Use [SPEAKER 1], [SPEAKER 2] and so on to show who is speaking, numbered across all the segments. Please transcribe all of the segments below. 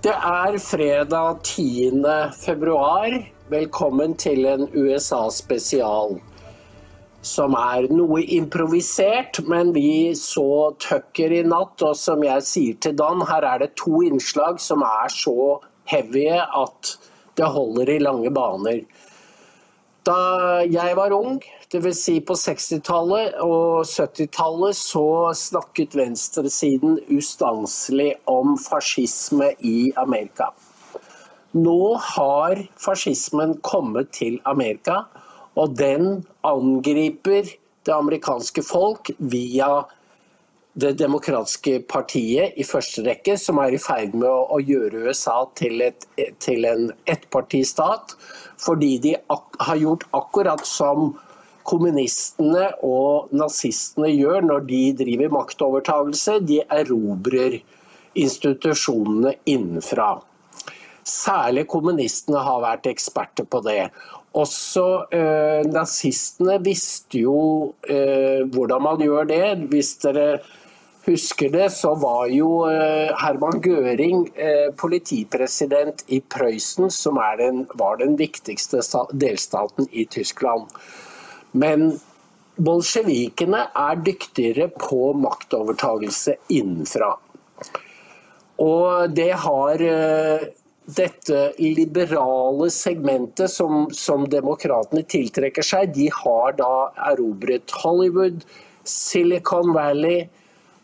[SPEAKER 1] Det er fredag 10. februar. Velkommen til en USA-spesial. Som er noe improvisert, men vi så Tucker i natt, og som jeg sier til Dan, her er det to innslag som er så heavy at det holder i lange baner. Da jeg var ung, dvs. Si på 60-tallet og 70-tallet, så snakket venstresiden ustanselig om fascisme i Amerika. Nå har fascismen kommet til Amerika, og den angriper det amerikanske folk via det demokratiske partiet i første rekke, som er i ferd med å, gjøre USA til, et, til en ettpartistat, fordi de har gjort akkurat som kommunistene og nazistene gjør når de driver maktovertagelse. De erobrer institusjonene innenfra. Særlig kommunistene har vært eksperter på det. Også eh, nazistene visste jo eh, hvordan man gjør det. Hvis dere husker det, så var jo eh, Herman Gøring eh, politipresident i Prøysen, som den, var den viktigste delstaten i Tyskland. Men bolsjevikene er dyktigere på maktovertagelse innenfra. Og det har eh, dette liberale segmentet som, som demokratene tiltrekker seg, de har da erobret Hollywood, Silicon Valley,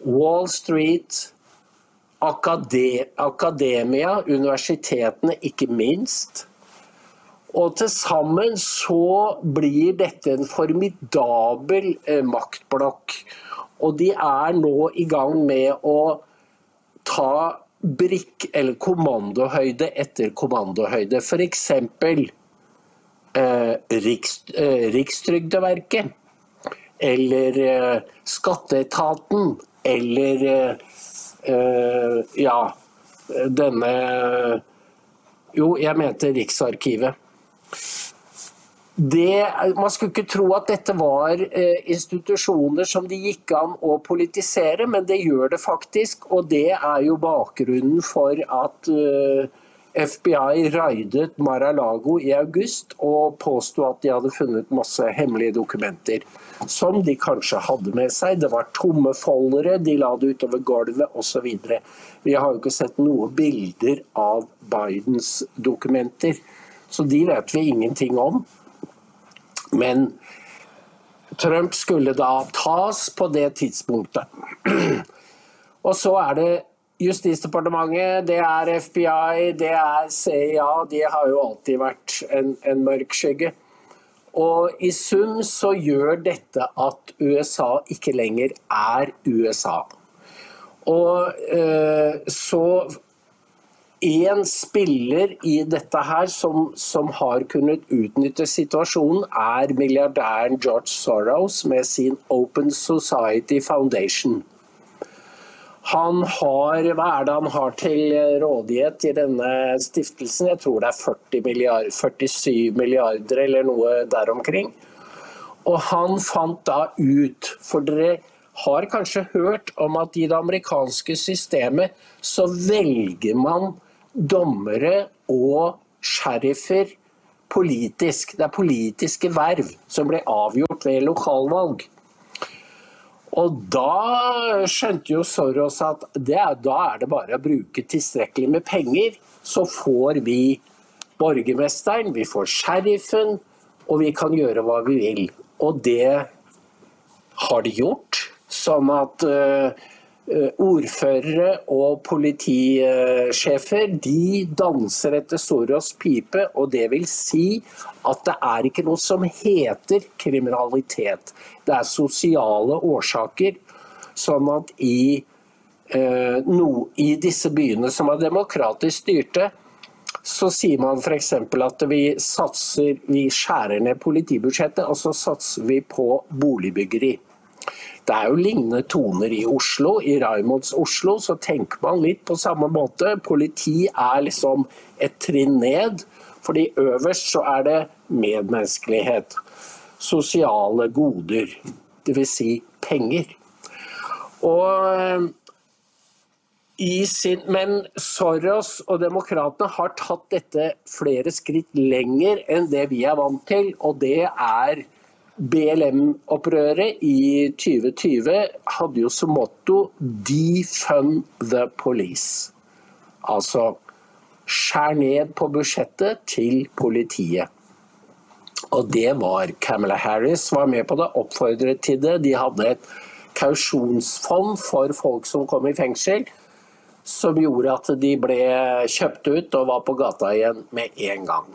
[SPEAKER 1] Wall Street, akade, akademia, universitetene ikke minst. Og til sammen så blir dette en formidabel eh, maktblokk. Og de er nå i gang med å ta brikk, eller kommandohøyde etter kommandohøyde. F.eks. Eh, Riks, eh, Rikstrygdeverket. Eller eh, Skatteetaten eller eh, ja, denne Jo, jeg mente Riksarkivet. Det, man skulle ikke tro at dette var eh, institusjoner som det gikk an å politisere, men det gjør det faktisk. Og det er jo bakgrunnen for at eh, FBI raidet Mar-a-Lago i august og påsto at de hadde funnet masse hemmelige dokumenter. Som de kanskje hadde med seg. Det var tomme foldere, de la det utover gulvet osv. Vi har jo ikke sett noen bilder av Bidens dokumenter, så de vet vi ingenting om. Men Trump skulle da tas på det tidspunktet. Og så er det Justisdepartementet, det er FBI, det er CIA. De har jo alltid vært en, en mørk skygge. Og i sum så gjør dette at USA ikke lenger er USA. Og eh, så en spiller i dette her som, som, har kunnet utnytte situasjonen, er milliardæren George Soros med sin Open Society Foundation. Han har, Hva er det han har til rådighet i denne stiftelsen? Jeg tror det er 40 milliard, 47 milliarder eller noe der omkring. Og han fant da ut, for dere har kanskje hørt om at i det amerikanske systemet så velger man dommere og sheriffer politisk. Det er politiske verv som blir avgjort ved lokalvalg. Og da skjønte jo Soros at det, da er det bare å bruke tilstrekkelig med penger, så får vi borgermesteren, vi får sheriffen, og vi kan gjøre hva vi vil. Og det har de gjort. Sånn at uh, ordførere og politisjefer de danser etter Soros pipe, og det vil si at det er ikke noe som heter kriminalitet. Det er sosiale årsaker. Sånn at i, eh, no, i disse byene som er demokratisk styrte, så sier man f.eks. at vi satser, vi skjærer ned politibudsjettet, og så satser vi på boligbyggeri. Det er jo lignende toner i Oslo. I Raimonds Oslo så tenker man litt på samme måte. Politi er liksom et trinn ned, fordi øverst så er det medmenneskelighet sosiale goder, dvs. Si penger. Og sin, men Soros og demokratene har tatt dette flere skritt lenger enn det vi er vant til. Og det er BLM-opprøret i 2020 hadde jo som motto 'defund the police'. Altså skjær ned på budsjettet til politiet. Og det var Camilla Harris var med på det, oppfordret til det. De hadde et kausjonsfond for folk som kom i fengsel, som gjorde at de ble kjøpt ut og var på gata igjen med en gang.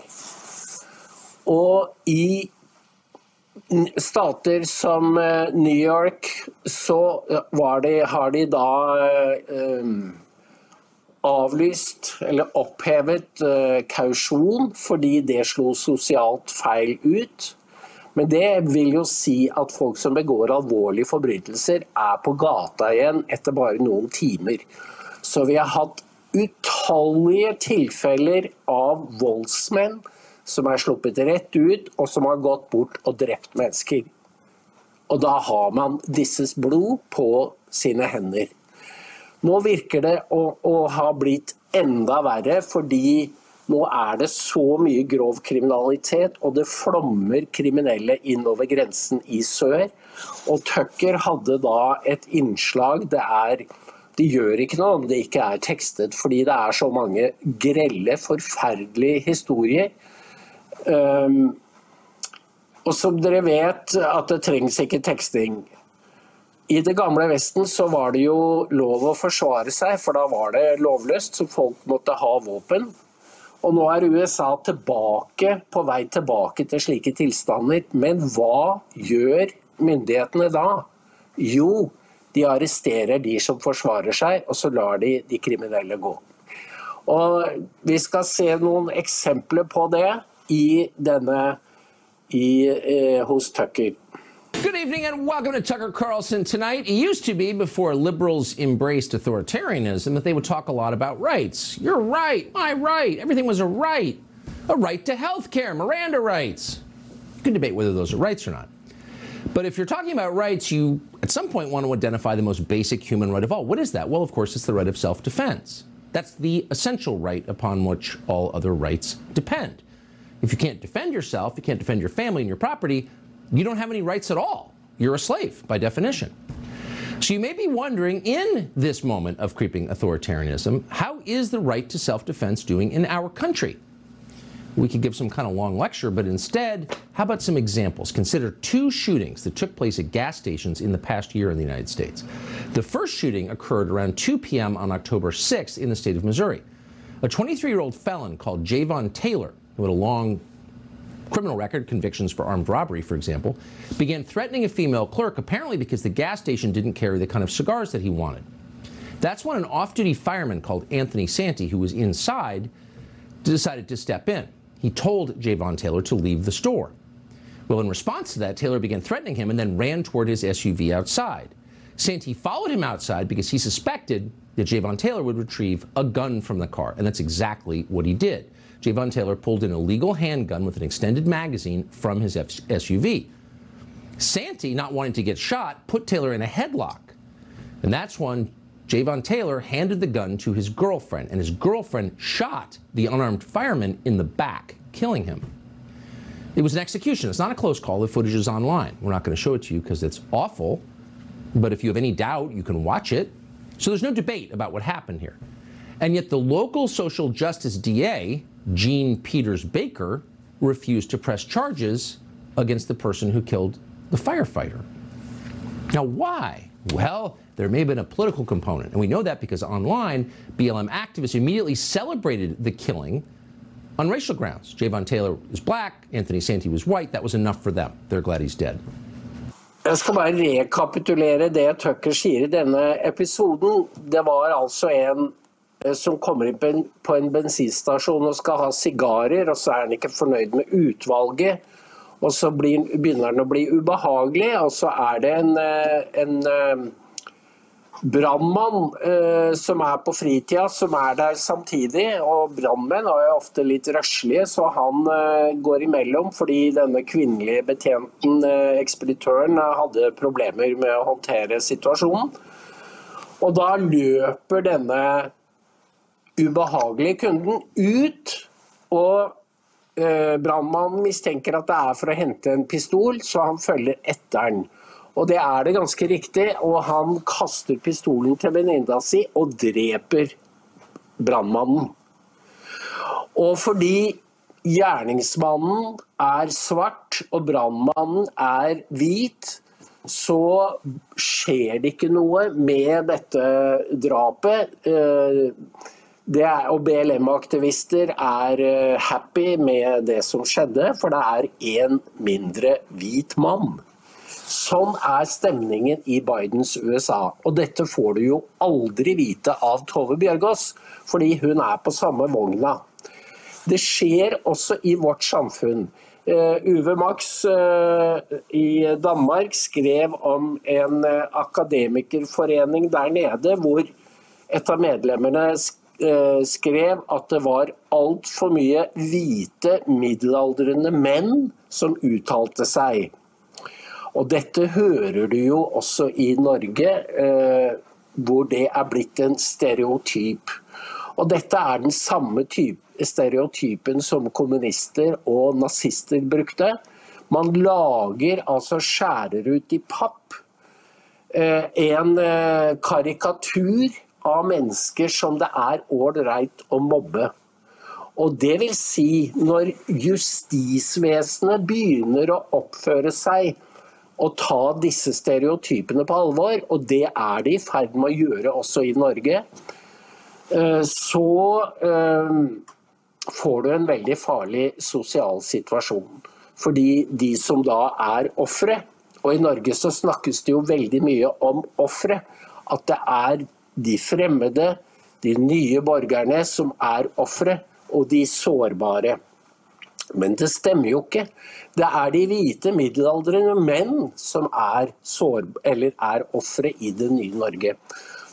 [SPEAKER 1] Og i stater som eh, New York så de, har de da um, avlyst eller opphevet uh, kausjon fordi det slo sosialt feil ut. Men det vil jo si at folk som begår alvorlige forbrytelser, er på gata igjen etter bare noen timer. Så vi har hatt utallige tilfeller av voldsmenn som er sluppet rett ut, og som har gått bort og drept mennesker. Og da har man disses blod på sine hender. Nå virker det å, å ha blitt enda verre, fordi nå er det så mye grov kriminalitet, og det flommer kriminelle innover grensen i sør. Og Tucker hadde da et innslag det er De gjør ikke noe om det ikke er tekstet, fordi det er så mange grelle, forferdelige historier. Um, og som dere vet, at det trengs ikke teksting. I det gamle Vesten så var det jo lov å forsvare seg, for da var det lovløst, så folk måtte ha våpen. Og nå er USA tilbake, på vei tilbake til slike tilstander. Men hva gjør myndighetene da? Jo, de arresterer de som forsvarer seg, og så lar de de kriminelle gå. Og Vi skal se noen eksempler på det i denne i, eh, hos Tucker.
[SPEAKER 2] Good evening and welcome to Tucker Carlson tonight. It used to be before liberals embraced authoritarianism that they would talk a lot about rights. You're right, my right. Everything was a right. A right to health care, Miranda rights. You can debate whether those are rights or not. But if you're talking about rights, you at some point want to identify the most basic human right of all. What is that? Well, of course, it's the right of self defense. That's the essential right upon which all other rights depend. If you can't defend yourself, you can't defend your family and your property, you don't have any rights at all. You're a slave by definition. So you may be wondering in this moment of creeping authoritarianism, how is the right to self defense doing in our country? We could give some kind of long lecture, but instead, how about some examples? Consider two shootings that took place at gas stations in the past year in the United States. The first shooting occurred around 2 p.m. on October 6th in the state of Missouri. A 23 year old felon called Javon Taylor, who had a long criminal record, convictions for armed robbery, for example, began threatening a female clerk apparently because the gas station didn't carry the kind of cigars that he wanted. That's when an off duty fireman called Anthony Santee, who was inside, decided to step in. He told Javon Taylor to leave the store. Well, in response to that, Taylor began threatening him and then ran toward his SUV outside. Santee followed him outside because he suspected that Javon Taylor would retrieve a gun from the car, and that's exactly what he did. Javon Taylor pulled an illegal handgun with an extended magazine from his SUV. Santee, not wanting to get shot, put Taylor in a headlock. And that's when Javon Taylor handed the gun to his girlfriend, and his girlfriend shot the unarmed fireman in the back, killing him. It was an execution. It's not a close call. The footage is online. We're not going to show it to you because it's awful. But if you have any doubt, you can watch it. So there's no debate about what happened here. And yet the local social justice DA Gene Peters Baker refused to press charges against the person who killed the firefighter. Now, why? Well, there may have been a political component, and we know that because online, BLM activists immediately celebrated the killing on racial grounds. Javon Taylor is black, Anthony Santee was white. That was enough for them. They're glad he's dead.
[SPEAKER 1] Jeg skal bare rekapitulere det Tucker sier i denne episoden. Det var altså en Eh, som kommer inn på en, bensinstasjon og skal ha sigarer, og så er han ikke fornøyd med utvalget. Og så blir, begynner han å bli ubehagelig, og så er det en, eh, en eh, brannmann eh, som er på fritida, som er der samtidig. Og brannmenn er jo ofte litt røslige, så han eh, går imellom fordi denne kvinnelige betjenten, eh, ekspeditøren, hadde problemer med å håndtere situasjonen. Og da løper denne ubehagelige kunden ut, og eh, brannmannen mistenker at det er for å hente en pistol, så han følger etter den. Og det er det ganske riktig, og han kaster pistolen til venninna si og dreper brannmannen. Og fordi gjerningsmannen er svart og brannmannen er hvit, så skjer det ikke noe med dette drapet. Eh, det er, og BLM-aktivister er eh, happy med det som skjedde, for det er én mindre hvit mann. Sånn er stemningen i Bidens USA. Og dette får du jo aldri vite av Tove Bjørgaas, fordi hun er på samme vogna. Det skjer også i vårt samfunn. Uh, Uwe Max uh, i Danmark skrev om en uh, akademikerforening der nede, hvor et av medlemmene skrev at det var altfor mye hvite, middelaldrende menn som uttalte seg. Og dette hører du jo også i Norge, hvor det er blitt en stereotyp. Og dette er den samme type stereotypen som kommunister og nazister brukte. Man lager, altså skjærer ut i papp, eh, en eh, karikatur av mennesker som det er ålreit å mobbe. Og det vil si, når justisvesenet begynner å oppføre seg og ta disse stereotypene på alvor, og det er de i ferd med å gjøre også i Norge, eh, så får du en veldig farlig sosial situasjon. Fordi de som da er ofre, og i Norge så snakkes det jo veldig mye om ofre, at det er de fremmede, de nye borgerne som er ofre, og de sårbare. Men det stemmer jo ikke. Det er de hvite middelaldrende menn som er, er ofre i det nye Norge.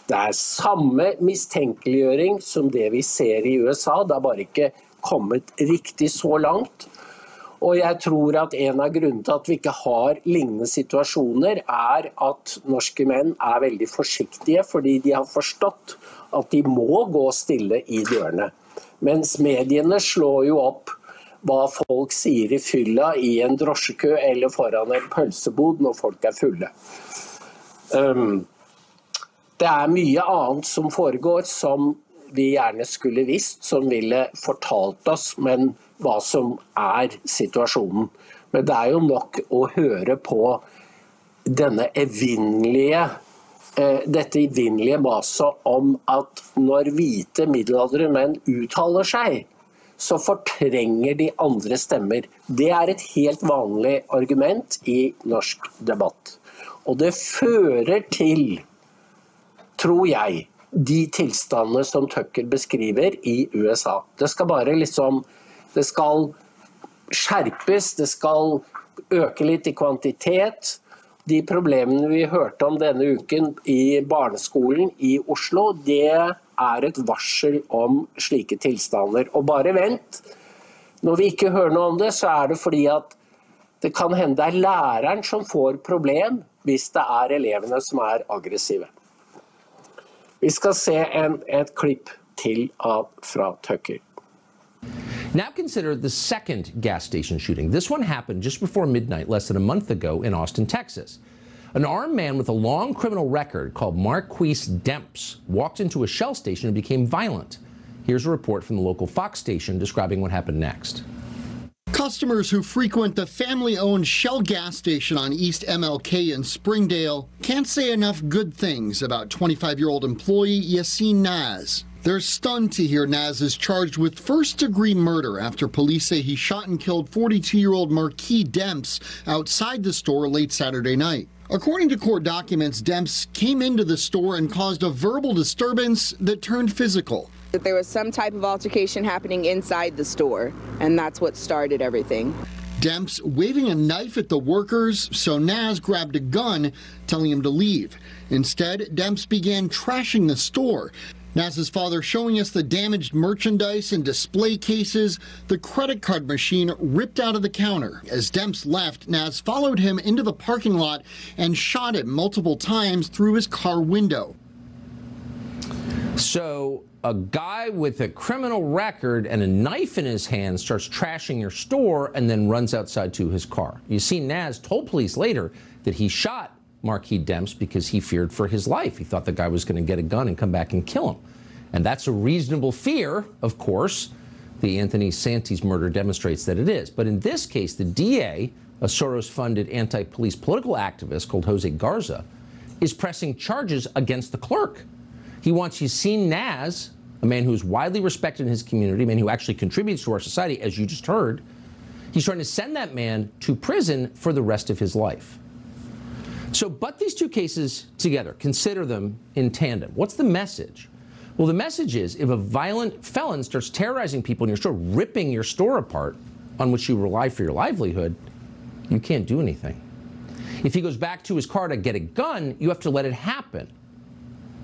[SPEAKER 1] Det er samme mistenkeliggjøring som det vi ser i USA, det har bare ikke kommet riktig så langt. Og jeg tror at en av grunnene til at vi ikke har lignende situasjoner, er at norske menn er veldig forsiktige fordi de har forstått at de må gå stille i dørene. Mens mediene slår jo opp hva folk sier i fylla i en drosjekø eller foran en pølsebod når folk er fulle. Um, det er mye annet som foregår som vi gjerne skulle visst, som ville fortalt oss men hva som er situasjonen. Men det er jo nok å høre på denne evinnelige eh, dette evinnelige maset om at når hvite middelaldrende menn uttaler seg, så fortrenger de andre stemmer. Det er et helt vanlig argument i norsk debatt. Og det fører til tror jeg, de tilstandene som Tucker beskriver i USA. Det skal bare liksom Det skal skjerpes, det skal øke litt i kvantitet. De problemene vi hørte om denne uken i barneskolen i Oslo, det er et varsel om slike tilstander. Og bare vent. Når vi ikke hører noe om det, så er det fordi at det kan hende det er læreren som får problem hvis det er elevene som er aggressive. Vi skal se en, et klipp til av fra Tucker.
[SPEAKER 2] Now consider the second gas station shooting. This one happened just before midnight, less than a month ago, in Austin, Texas. An armed man with a long criminal record called Marquise Demps walked into a Shell station and became violent. Here's a report from the local Fox station describing what happened next.
[SPEAKER 3] Customers who frequent the family owned Shell gas station on East MLK in Springdale can't say enough good things about 25 year old employee Yassine Naz. They're stunned to hear Naz is charged with first degree murder after police say he shot and killed 42 year old Marquis Demps outside the store late Saturday night. According to court documents, Demps came into the store and caused a verbal disturbance that turned physical.
[SPEAKER 4] That there was some type of altercation happening inside the store, and that's what started everything.
[SPEAKER 3] Demps waving a knife at the workers, so Naz grabbed a gun, telling him to leave. Instead, Demps began trashing the store. Naz's father showing us the damaged merchandise and display cases, the credit card machine ripped out of the counter. As Demps left, Naz followed him into the parking lot and shot him multiple times through his car window.
[SPEAKER 2] So, a guy with a criminal record and a knife in his hand starts trashing your store and then runs outside to his car. You see, Naz told police later that he shot Marquis Demps because he feared for his life. He thought the guy was going to get a gun and come back and kill him. And that's a reasonable fear, of course. The Anthony Santis murder demonstrates that it is. But in this case, the DA, a Soros funded anti police political activist called Jose Garza, is pressing charges against the clerk. He wants Yassine Naz, a man who is widely respected in his community, a man who actually contributes to our society, as you just heard. He's trying to send that man to prison for the rest of his life. So, but these two cases together, consider them in tandem. What's the message? Well, the message is if a violent felon starts terrorizing people in your store, ripping your store apart on which you rely for your livelihood, you can't do anything. If he goes back to his car to get a gun, you have to let it happen.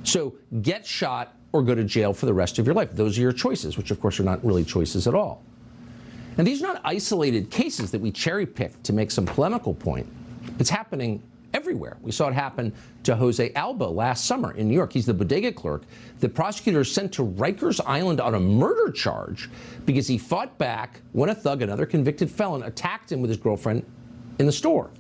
[SPEAKER 2] So get shot or go to jail for the rest of your life. Those are your choices, which of course are not really choices at all. And these are not isolated cases that we cherry pick to make some polemical point. It's happening everywhere. We saw it happen to Jose Alba last summer in New York. He's the bodega clerk. The prosecutor sent to Rikers Island on a murder charge because he fought back when a thug, another convicted felon, attacked him with his girlfriend in the store.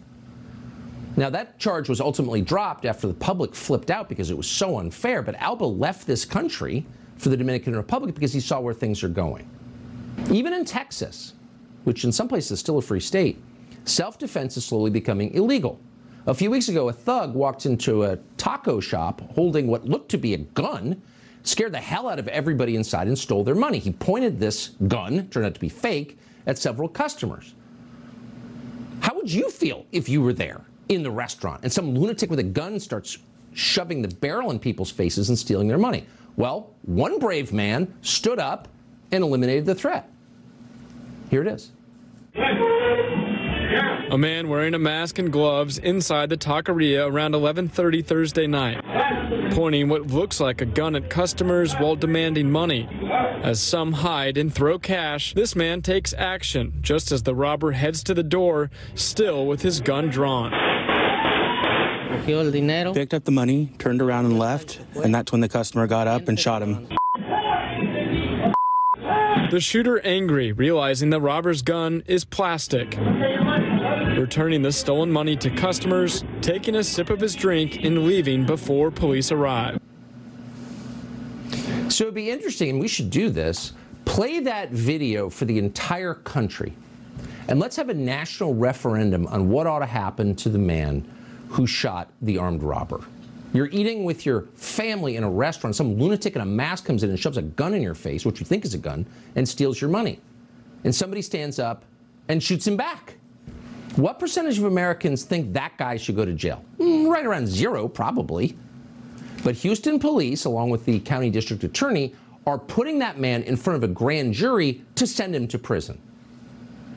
[SPEAKER 2] Now, that charge was ultimately dropped after the public flipped out because it was so unfair, but Alba left this country for the Dominican Republic because he saw where things are going. Even in Texas, which in some places is still a free state, self defense is slowly becoming illegal. A few weeks ago, a thug walked into a taco shop holding what looked to be a gun, scared the hell out of everybody inside, and stole their money. He pointed this gun, turned out to be fake, at several customers. How would you feel if you were there in the restaurant and some lunatic with a gun starts shoving the barrel in people's faces and stealing their money? Well, one brave man stood up and eliminated the threat. Here it is.
[SPEAKER 5] A man wearing a mask and gloves inside the taqueria around 11:30 Thursday night, pointing what looks like a gun at customers while demanding money. As some hide and throw cash, this man takes action just as the robber heads to the door, still with his gun drawn.
[SPEAKER 6] Picked up the money, turned around and left, and that's when the customer got up and shot him.
[SPEAKER 5] The shooter angry, realizing the robber's gun is plastic. Returning the stolen money to customers, taking a sip of his drink, and leaving before police arrive.
[SPEAKER 2] So it'd be interesting, and we should do this. Play that video for the entire country. And let's have a national referendum on what ought to happen to the man who shot the armed robber. You're eating with your family in a restaurant. Some lunatic in a mask comes in and shoves a gun in your face, which you think is a gun, and steals your money. And somebody stands up and shoots him back. What percentage of Americans think that guy should go to jail? Mm, right around zero, probably. But Houston police, along with the county district attorney, are putting that man in front of a grand jury to send him to prison.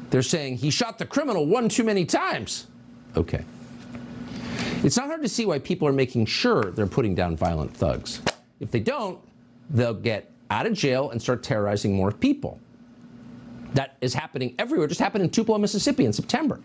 [SPEAKER 2] They're saying he shot the criminal one too many times. Okay. It's not hard to see why people are making sure they're putting down violent thugs. If they don't, they'll get out of jail and start terrorizing more people. That is happening everywhere. It just happened in Tupelo, Mississippi in September.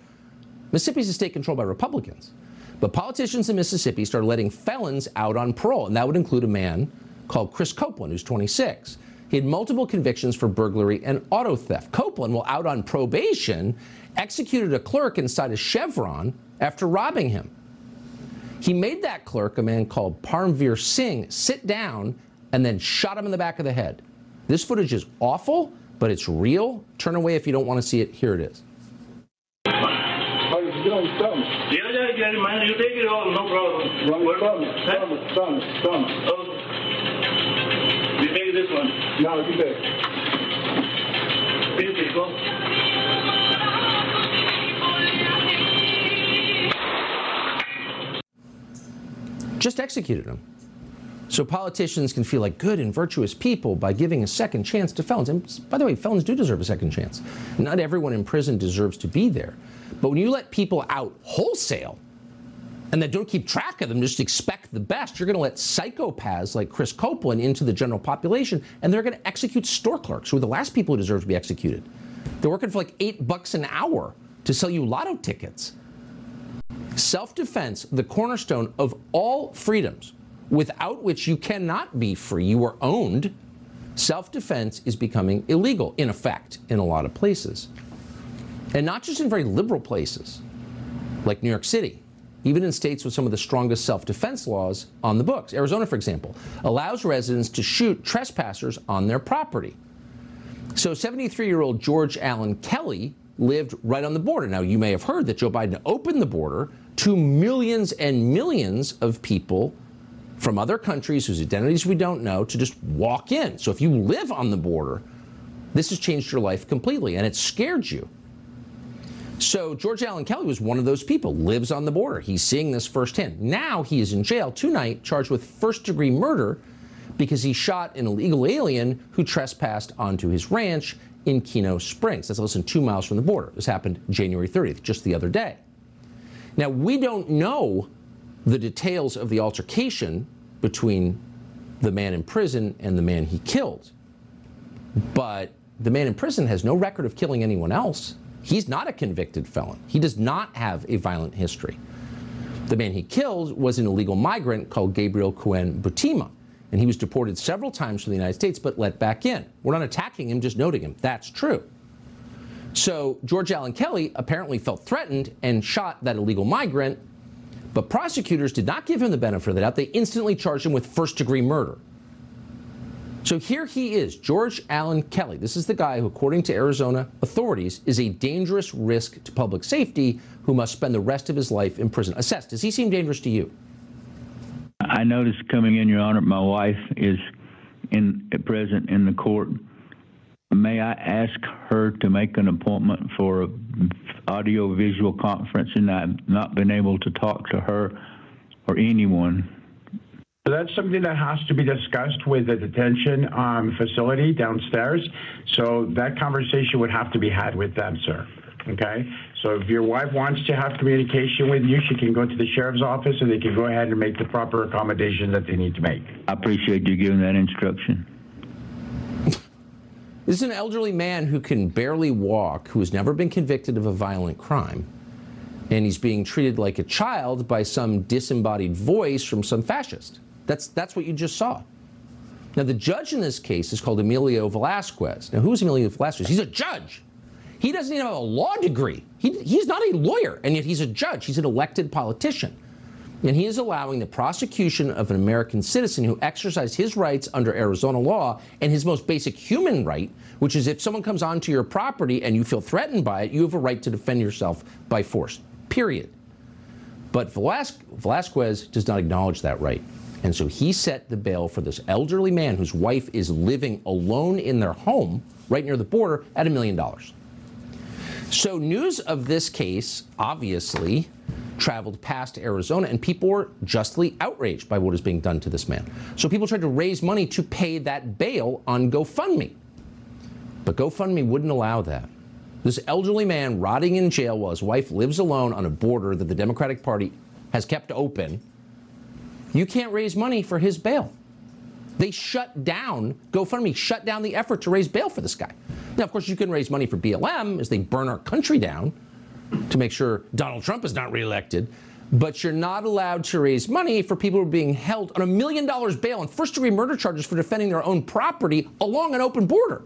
[SPEAKER 2] Mississippi is a state controlled by Republicans. But politicians in Mississippi started letting felons out on parole, and that would include a man called Chris Copeland, who's 26. He had multiple convictions for burglary and auto theft. Copeland, while out on probation, executed a clerk inside a Chevron after robbing him. He made that clerk, a man called Parmveer Singh, sit down and then shot him in the back of the head. This footage is awful, but it's real. Turn away if you don't want to see it. Here it is.
[SPEAKER 7] Yeah, yeah, yeah, man, you take it all, no problem. What? Huh? Oh. You take this one. No, you take. Finish go.
[SPEAKER 2] Just executed him. So politicians can feel like good and virtuous people by giving a second chance to felons. And by the way, felons do deserve a second chance. Not everyone in prison deserves to be there. But when you let people out wholesale and then don't keep track of them, just expect the best, you're going to let psychopaths like Chris Copeland into the general population, and they're going to execute store clerks, who are the last people who deserve to be executed. They're working for like eight bucks an hour to sell you lotto tickets. Self defense, the cornerstone of all freedoms, without which you cannot be free. You are owned. Self defense is becoming illegal, in effect, in a lot of places. And not just in very liberal places like New York City, even in states with some of the strongest self defense laws on the books. Arizona, for example, allows residents to shoot trespassers on their property. So 73 year old George Allen Kelly lived right on the border. Now, you may have heard that Joe Biden opened the border to millions and millions of people from other countries whose identities we don't know to just walk in. So if you live on the border, this has changed your life completely and it scared you. So George Allen Kelly was one of those people, lives on the border. He's seeing this firsthand. Now he is in jail tonight, charged with first degree murder because he shot an illegal alien who trespassed onto his ranch in Keno Springs. That's less than two miles from the border. This happened January 30th, just the other day. Now, we don't know the details of the altercation between the man in prison and the man he killed. But the man in prison has no record of killing anyone else. He's not a convicted felon. He does not have a violent history. The man he killed was an illegal migrant called Gabriel Cohen Butima, and he was deported several times from the United States but let back in. We're not attacking him, just noting him. That's true. So George Allen Kelly apparently felt threatened and shot that illegal migrant, but prosecutors did not give him the benefit of the doubt. They instantly charged him with first degree murder. So here he is, George Allen Kelly. This is the guy who, according to Arizona authorities, is a dangerous risk to public safety who must spend the rest of his life in prison. Assess, does he seem dangerous to you?
[SPEAKER 8] I noticed coming in, Your Honor, my wife is in present in the court. May I ask her to make an appointment for an audio visual conference, and I've not been able to talk to her or anyone
[SPEAKER 9] that's something that has to be discussed with the detention um, facility downstairs. So that conversation would have to be had with them, sir. Okay? So if your wife wants to have communication with you, she can go to the sheriff's office and they can go ahead and make the proper accommodation that they need to make.
[SPEAKER 8] I appreciate you giving that instruction.
[SPEAKER 2] This is an elderly man who can barely walk, who has never been convicted of a violent crime. And he's being treated like a child by some disembodied voice from some fascist. That's, that's what you just saw. Now, the judge in this case is called Emilio Velasquez. Now, who's Emilio Velasquez? He's a judge. He doesn't even have a law degree. He, he's not a lawyer, and yet he's a judge. He's an elected politician. And he is allowing the prosecution of an American citizen who exercised his rights under Arizona law and his most basic human right, which is if someone comes onto your property and you feel threatened by it, you have a right to defend yourself by force, period. But Velasquez does not acknowledge that right. And so he set the bail for this elderly man whose wife is living alone in their home right near the border at a million dollars. So news of this case obviously traveled past Arizona, and people were justly outraged by what is being done to this man. So people tried to raise money to pay that bail on GoFundMe. But GoFundMe wouldn't allow that. This elderly man rotting in jail while his wife lives alone on a border that the Democratic Party has kept open you can't raise money for his bail. They shut down, GoFundMe shut down the effort to raise bail for this guy. Now, of course, you can raise money for BLM as they burn our country down to make sure Donald Trump is not reelected. But you're not allowed to raise money for people who are being held on a million dollars bail on first degree murder charges for defending their own property along an open border.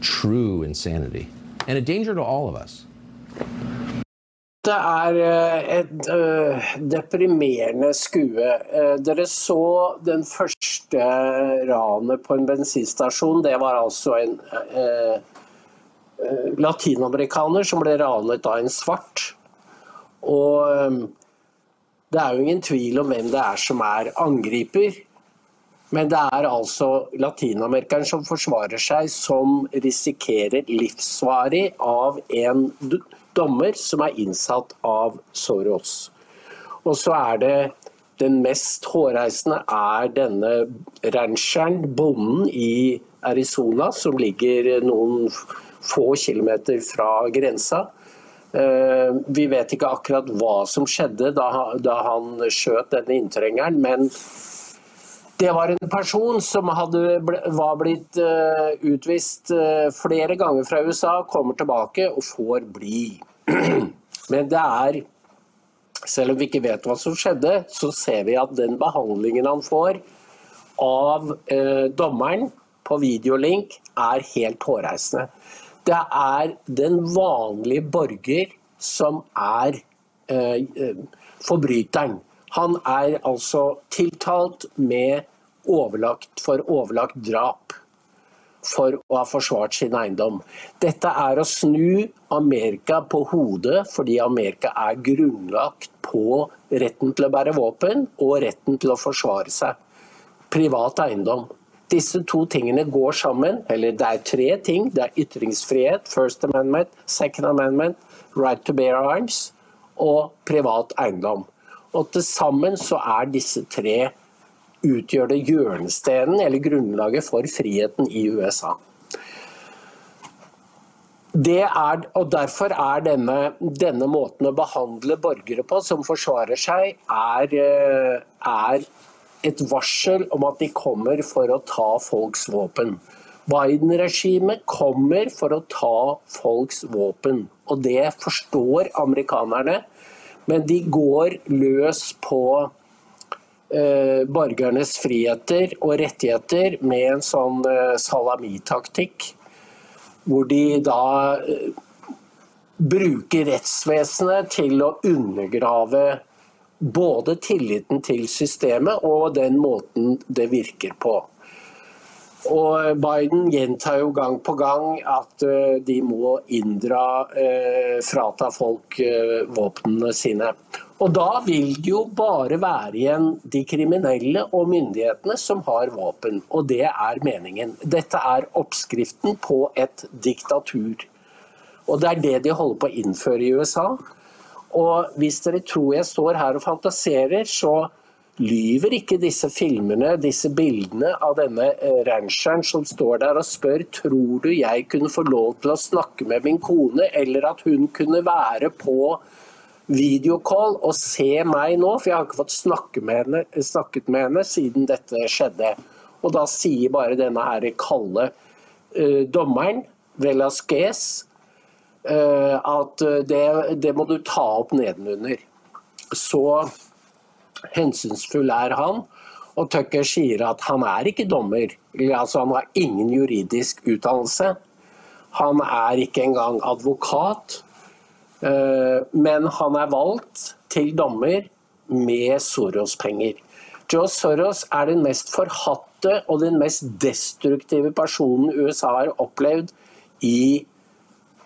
[SPEAKER 2] True insanity and a danger to all of us.
[SPEAKER 1] Det er eh, et uh, deprimerende skue. Uh, dere så den første ranet på en bensinstasjon. Det var altså en uh, latinamerikaner som ble ranet av en svart. Og um, det er jo ingen tvil om hvem det er som er angriper. Men det er altså latinamerikeren som forsvarer seg, som risikerer livsvarig av en dommer som er innsatt av Soros. Og så er det den mest hårreisende er denne rancheren, bonden i Arizona, som ligger noen få kilometer fra grensa. Eh, vi vet ikke akkurat hva som skjedde da han skjøt denne inntrengeren, men det var en person som hadde, var blitt uh, utvist uh, flere ganger fra USA, kommer tilbake og får bli. Men det er selv om vi ikke vet hva som skjedde, så ser vi at den behandlingen han får av eh, dommeren på videolink, er helt hårreisende. Det er den vanlige borger som er eh, eh forbryteren. Han er altså tiltalt med overlagt for overlagt drap for å ha forsvart sin eiendom. Dette er å snu Amerika på hodet, fordi Amerika er grunnlagt på retten til å bære våpen og retten til å forsvare seg. Privat eiendom. Disse to tingene går sammen. Eller det er tre ting. Det er ytringsfrihet, First Amendment, Second Amendment, Right to bear arms og privat eiendom. Og til sammen så er disse tre utgjør det hjørnestenen eller grunnlaget for friheten i USA. Er, og Derfor er denne, denne, måten å behandle borgere på som forsvarer seg, er, eh, er, et varsel om at de kommer for å ta folks våpen. Biden-regimet kommer for å ta folks våpen. Og det forstår amerikanerne, men de går løs på eh, borgernes friheter og rettigheter med en sånn eh, salamitaktikk. Hvor de da eh, bruker rettsvesenet til å undergrave både tilliten til systemet og den måten det virker på. Og Biden gjentar jo gang på gang at eh, de må inndra, eh, frata folk eh, våpnene sine. Og da vil det jo bare være igjen de kriminelle og myndighetene som har våpen. Og det er meningen. Dette er oppskriften på et diktatur. Og det er det de holder på å innføre i USA. Og hvis dere tror jeg står her og fantaserer, så lyver ikke disse filmene, disse bildene av denne eh, rancheren som står der og spør tror du jeg kunne få lov til å snakke med min kone, eller at hun kunne være på videocall og se meg nå, for jeg har ikke fått snakke med henne, snakket med henne siden dette skjedde. Og da sier bare denne her kalde uh, dommeren, Velasquez, uh, at det, det må du ta opp nedenunder. Så hensynsfull er han. Og Tucker sier at han er ikke dommer. Altså han har ingen juridisk utdannelse. Han er ikke engang advokat. Eh, men han er valgt til dommer med Soros-penger. Joe Soros er den mest forhatte og den mest destruktive personen USA har opplevd i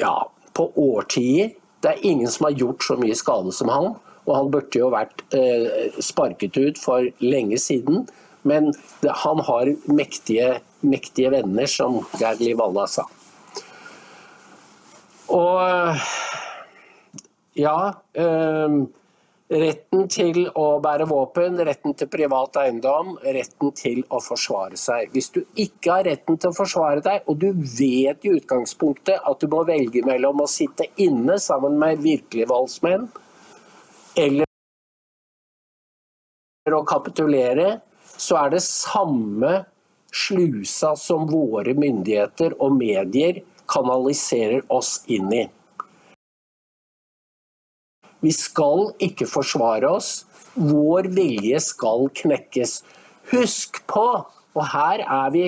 [SPEAKER 1] ja, på årtier. Det er ingen som har gjort så mye skade som han. Og han burde jo vært eh, sparket ut for lenge siden. Men han har mektige, mektige, venner, som Geir Liv Valla sa. Og ja eh, Retten til å bære våpen, retten til privat eiendom, retten til å forsvare seg. Hvis du ikke har retten til å forsvare deg, og du vet i utgangspunktet at du må velge mellom å sitte inne sammen med virkelige voldsmenn, eller å kapitulere, så er det samme slusa som våre myndigheter og medier kanaliserer oss inn i. Vi skal ikke forsvare oss. Vår vilje skal knekkes. Husk på, og her er vi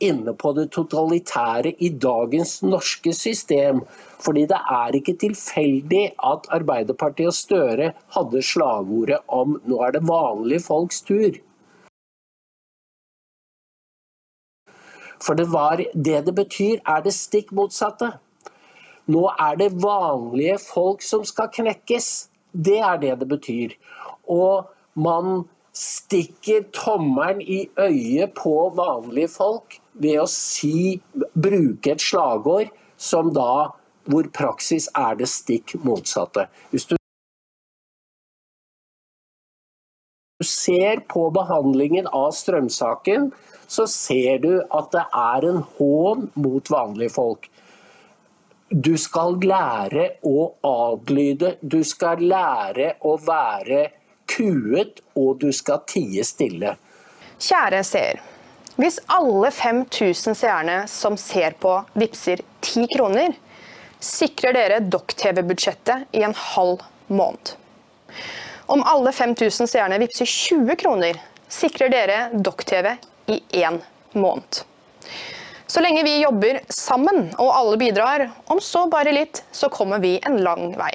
[SPEAKER 1] inne på det totalitære i dagens norske system. Fordi det er ikke tilfeldig at Arbeiderpartiet og Støre hadde slagordet om 'nå er det vanlige folks tur'. For det, var, det det betyr, er det stikk motsatte. Nå er det vanlige folk som skal knekkes. Det er det det betyr. Og man stikker tommelen i øyet på vanlige folk ved å si, bruke et slagord som da, hvor praksis er det stikk motsatte. Hvis du ser på behandlingen av strømsaken, så ser du at det er en hån mot vanlige folk. Du skal lære å adlyde, du skal lære å være kuet, og du skal tie stille.
[SPEAKER 10] Kjære seer. Hvis alle 5000 seerne som ser på, vippser 10 kroner, sikrer dere Dokk-TV-budsjettet i en halv måned. Om alle 5000 seerne vippser 20 kroner, sikrer dere Dokk-TV i én måned. Så lenge vi jobber sammen og alle bidrar, om så bare litt, så kommer vi en lang vei.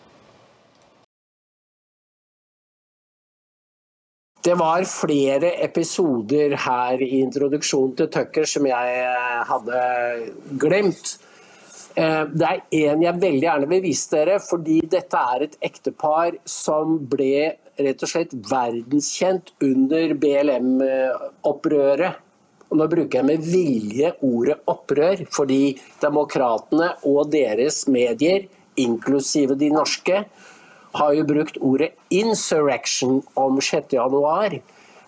[SPEAKER 1] Det var flere episoder her i introduksjonen til Tucker som jeg eh, hadde glemt. Eh, det er en jeg veldig gjerne vil vise dere, fordi dette er et ektepar som ble rett og slett verdenskjent under BLM-opprøret. Og nå bruker jeg med vilje ordet opprør, fordi demokratene og deres medier, inklusive de norske, har jo brukt ordet 'insurrection' om 6.1,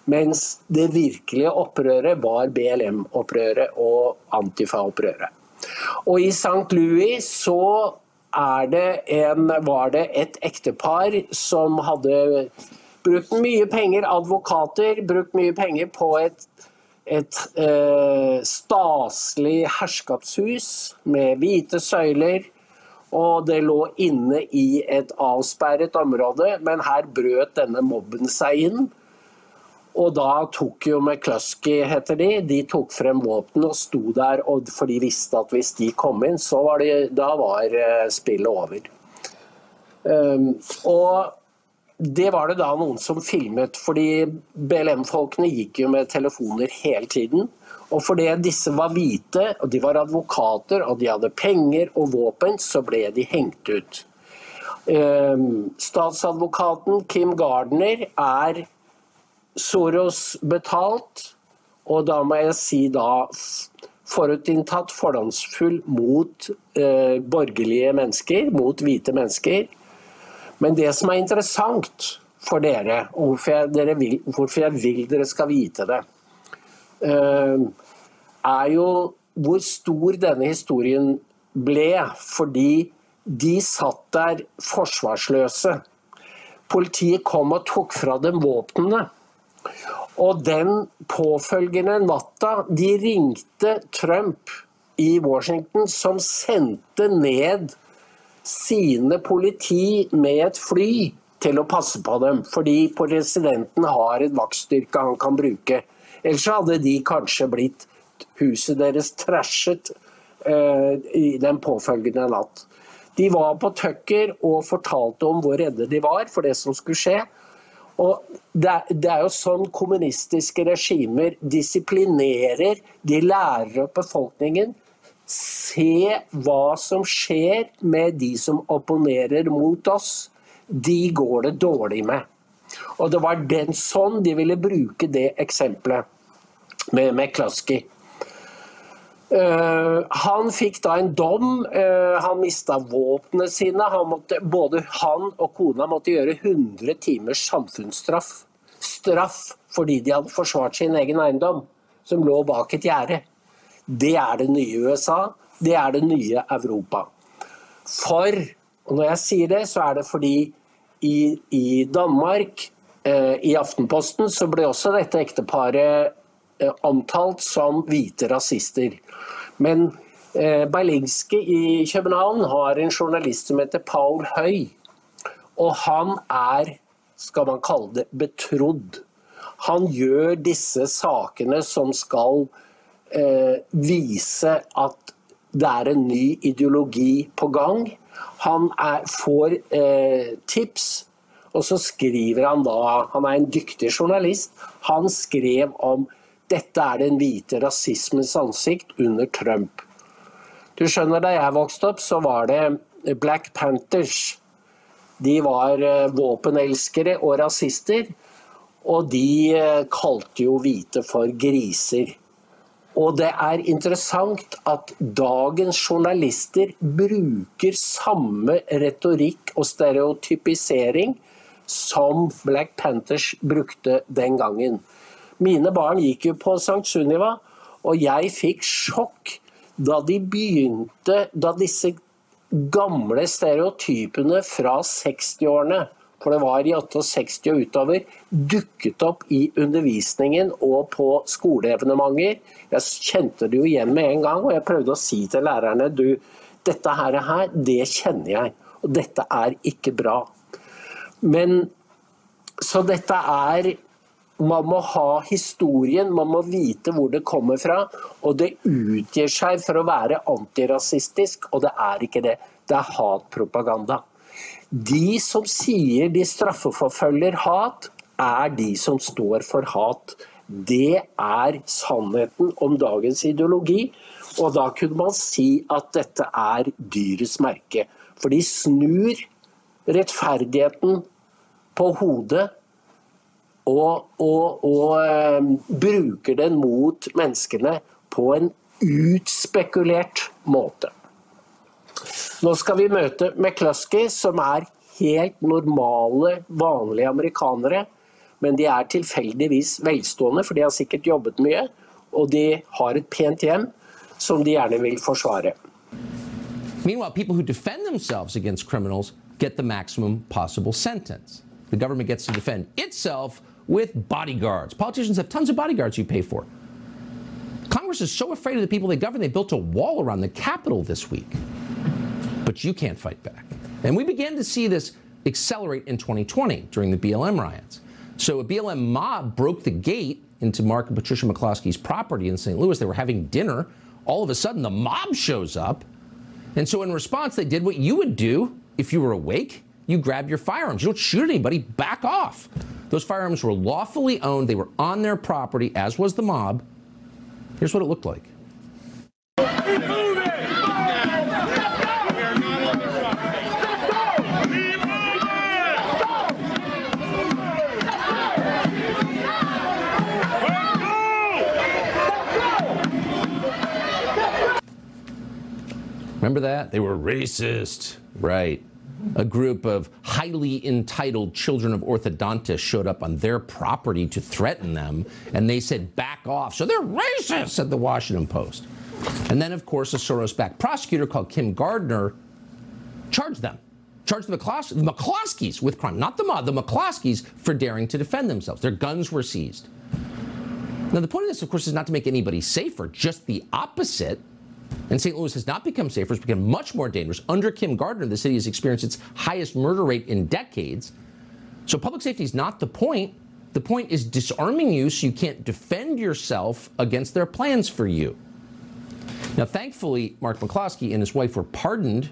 [SPEAKER 1] mens det virkelige opprøret var BLM-opprøret og Antifa-opprøret. Og i St. Louis så det en, var det et ektepar som hadde brukt mye penger, advokater, brukt mye penger på et, et eh, staselig herskapshus med hvite søyler og det lå inne i et avsperret område, men her brøt denne mobben seg inn. Og da tok jo McCluskey, heter de, de tok frem våpen og sto der, for de visste at hvis de kom inn, så var det, da var eh, spillet over. Um, og det var det da noen som filmet, fordi BLM-folkene gikk jo med telefoner hele tiden. Og fordi disse var hvite, og de var advokater, og de hadde penger og våpen, så ble de hengt ut. Ehm, statsadvokaten Kim Gardner er Soros betalt, og da må jeg si da forutinntatt fordomsfull mot eh, borgerlige mennesker, mot hvite mennesker. Men det som er interessant for dere, og hvorfor jeg, dere vil, hvorfor jeg vil dere skal vite det, er jo hvor stor denne historien ble. Fordi de satt der forsvarsløse. Politiet kom og tok fra dem våpnene. Og den påfølgende natta De ringte Trump i Washington, som sendte ned sine politi med et fly til å passe på dem. Fordi presidenten har et vaktstyrke han kan bruke. Ellers hadde de kanskje blitt huset deres trashet uh, i den påfølgende natt. De var på Tucker og fortalte om hvor redde de var for det som skulle skje. Og det det er jo sånn kommunistiske regimer disiplinerer. De lærer opp befolkningen. Se hva som skjer med de som opponerer mot oss. De går det dårlig med. Og det var den sånn de ville bruke det eksempelet med McCluskey. Uh, han fikk da en dom. Uh, han mista våpnene sine. Han måtte, både han og kona måtte gjøre 100 timers samfunnsstraff. Straff fordi de hadde forsvart sin egen eiendom, som lå bak et gjerde. Det er det nye USA. Det er det nye Europa. For, og når jeg sier det, så er det fordi i, i Danmark, uh, i Aftenposten, så ble også dette ekteparet omtalt som hvite rasister. Men eh, Berlingske i København har en journalist som heter Paul Høy. Og han er, skal man kalle det, betrodd. Han gjør disse sakene som skal eh, vise at det er en ny ideologi på gang. Han er, får eh, tips, og så skriver han da Han er en dyktig journalist. Han skrev om dette er den hvite rasismens ansikt under Trump. Du skjønner, Da jeg vokste opp, så var det Black Panthers. De var eh, våpenelskere og rasister. Og de eh, kalte jo hvite for griser. Og det er interessant at dagens journalister bruker samme retorikk og stereotypisering som Black Panthers brukte den gangen. Mine barn gikk jo på St. Sunniva, og jeg fikk sjokk da de begynte Da disse gamle stereotypene fra 60-årene, for det var i 68 og utover, dukket opp i undervisningen og på skoleevenementer. Jeg kjente det jo igjen med en gang, og jeg prøvde å si til lærerne du, dette her det kjenner jeg, og dette er ikke bra. Men så dette er man må ha historien, man må vite hvor det kommer fra. Og det utgir seg for å være antirasistisk, og det er ikke det. Det er hatpropaganda. De som sier de straffeforfølger hat, er de som står for hat. Det er sannheten om dagens ideologi. Og da kunne man si at dette er dyrets merke. For de snur rettferdigheten på hodet og, og, og eh, bruker den mot menneskene på en utspekulert måte. Nå skal vi møte McCluskey, som er helt normale, vanlige amerikanere. Men de er tilfeldigvis velstående, for de har sikkert jobbet mye. Og de har et pent hjem som de gjerne vil forsvare.
[SPEAKER 2] Meanwhile, people who defend themselves against criminals get the maximum possible sentence. The government gets to defend itself with bodyguards. Politicians have tons of bodyguards you pay for. Congress is so afraid of the people they govern, they built a wall around the Capitol this week. But you can't fight back. And we began to see this accelerate in 2020 during the BLM riots. So a BLM mob broke the gate into Mark and Patricia McCloskey's property in St. Louis. They were having dinner. All of a sudden, the mob shows up. And so in response, they did what you would do if you were awake. You grab your firearms. You don't shoot anybody, back off. Those firearms were lawfully owned, they were on their property, as was the mob. Here's what it looked like. Remember that? They were racist. Right. A group of highly entitled children of orthodontists showed up on their property to threaten them, and they said, back off. So they're racist, said the Washington Post. And then, of course, a Soros backed prosecutor called Kim Gardner charged them. Charged the, McClos- the McCloskeys with crime, not the mob, the McCloskeys for daring to defend themselves. Their guns were seized. Now, the point of this, of course, is not to make anybody safer, just the opposite. And St. Louis has not become safer, it's become much more dangerous. Under Kim Gardner, the city has experienced its highest murder rate in decades. So public safety is not the point. The point is disarming you so you can't defend yourself against their plans for you. Now, thankfully, Mark McCloskey and his wife were pardoned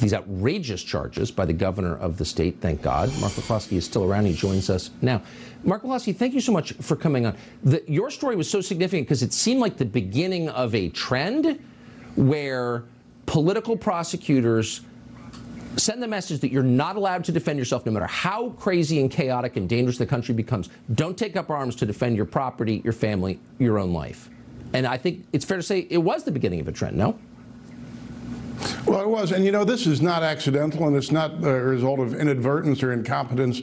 [SPEAKER 2] these outrageous charges by the governor of the state, thank God. Mark McCloskey is still around. He joins us now. Mark McCloskey, thank you so much for coming on. The, your story was so significant because it seemed like the beginning of a trend where political prosecutors send the message that you're not allowed to defend yourself no matter how crazy and chaotic and dangerous the country becomes. Don't take up arms to defend your property, your family, your own life. And I think it's fair to say it was the beginning of a trend, no?
[SPEAKER 11] Well, it was. And you know, this is not accidental and it's not a result of inadvertence or incompetence.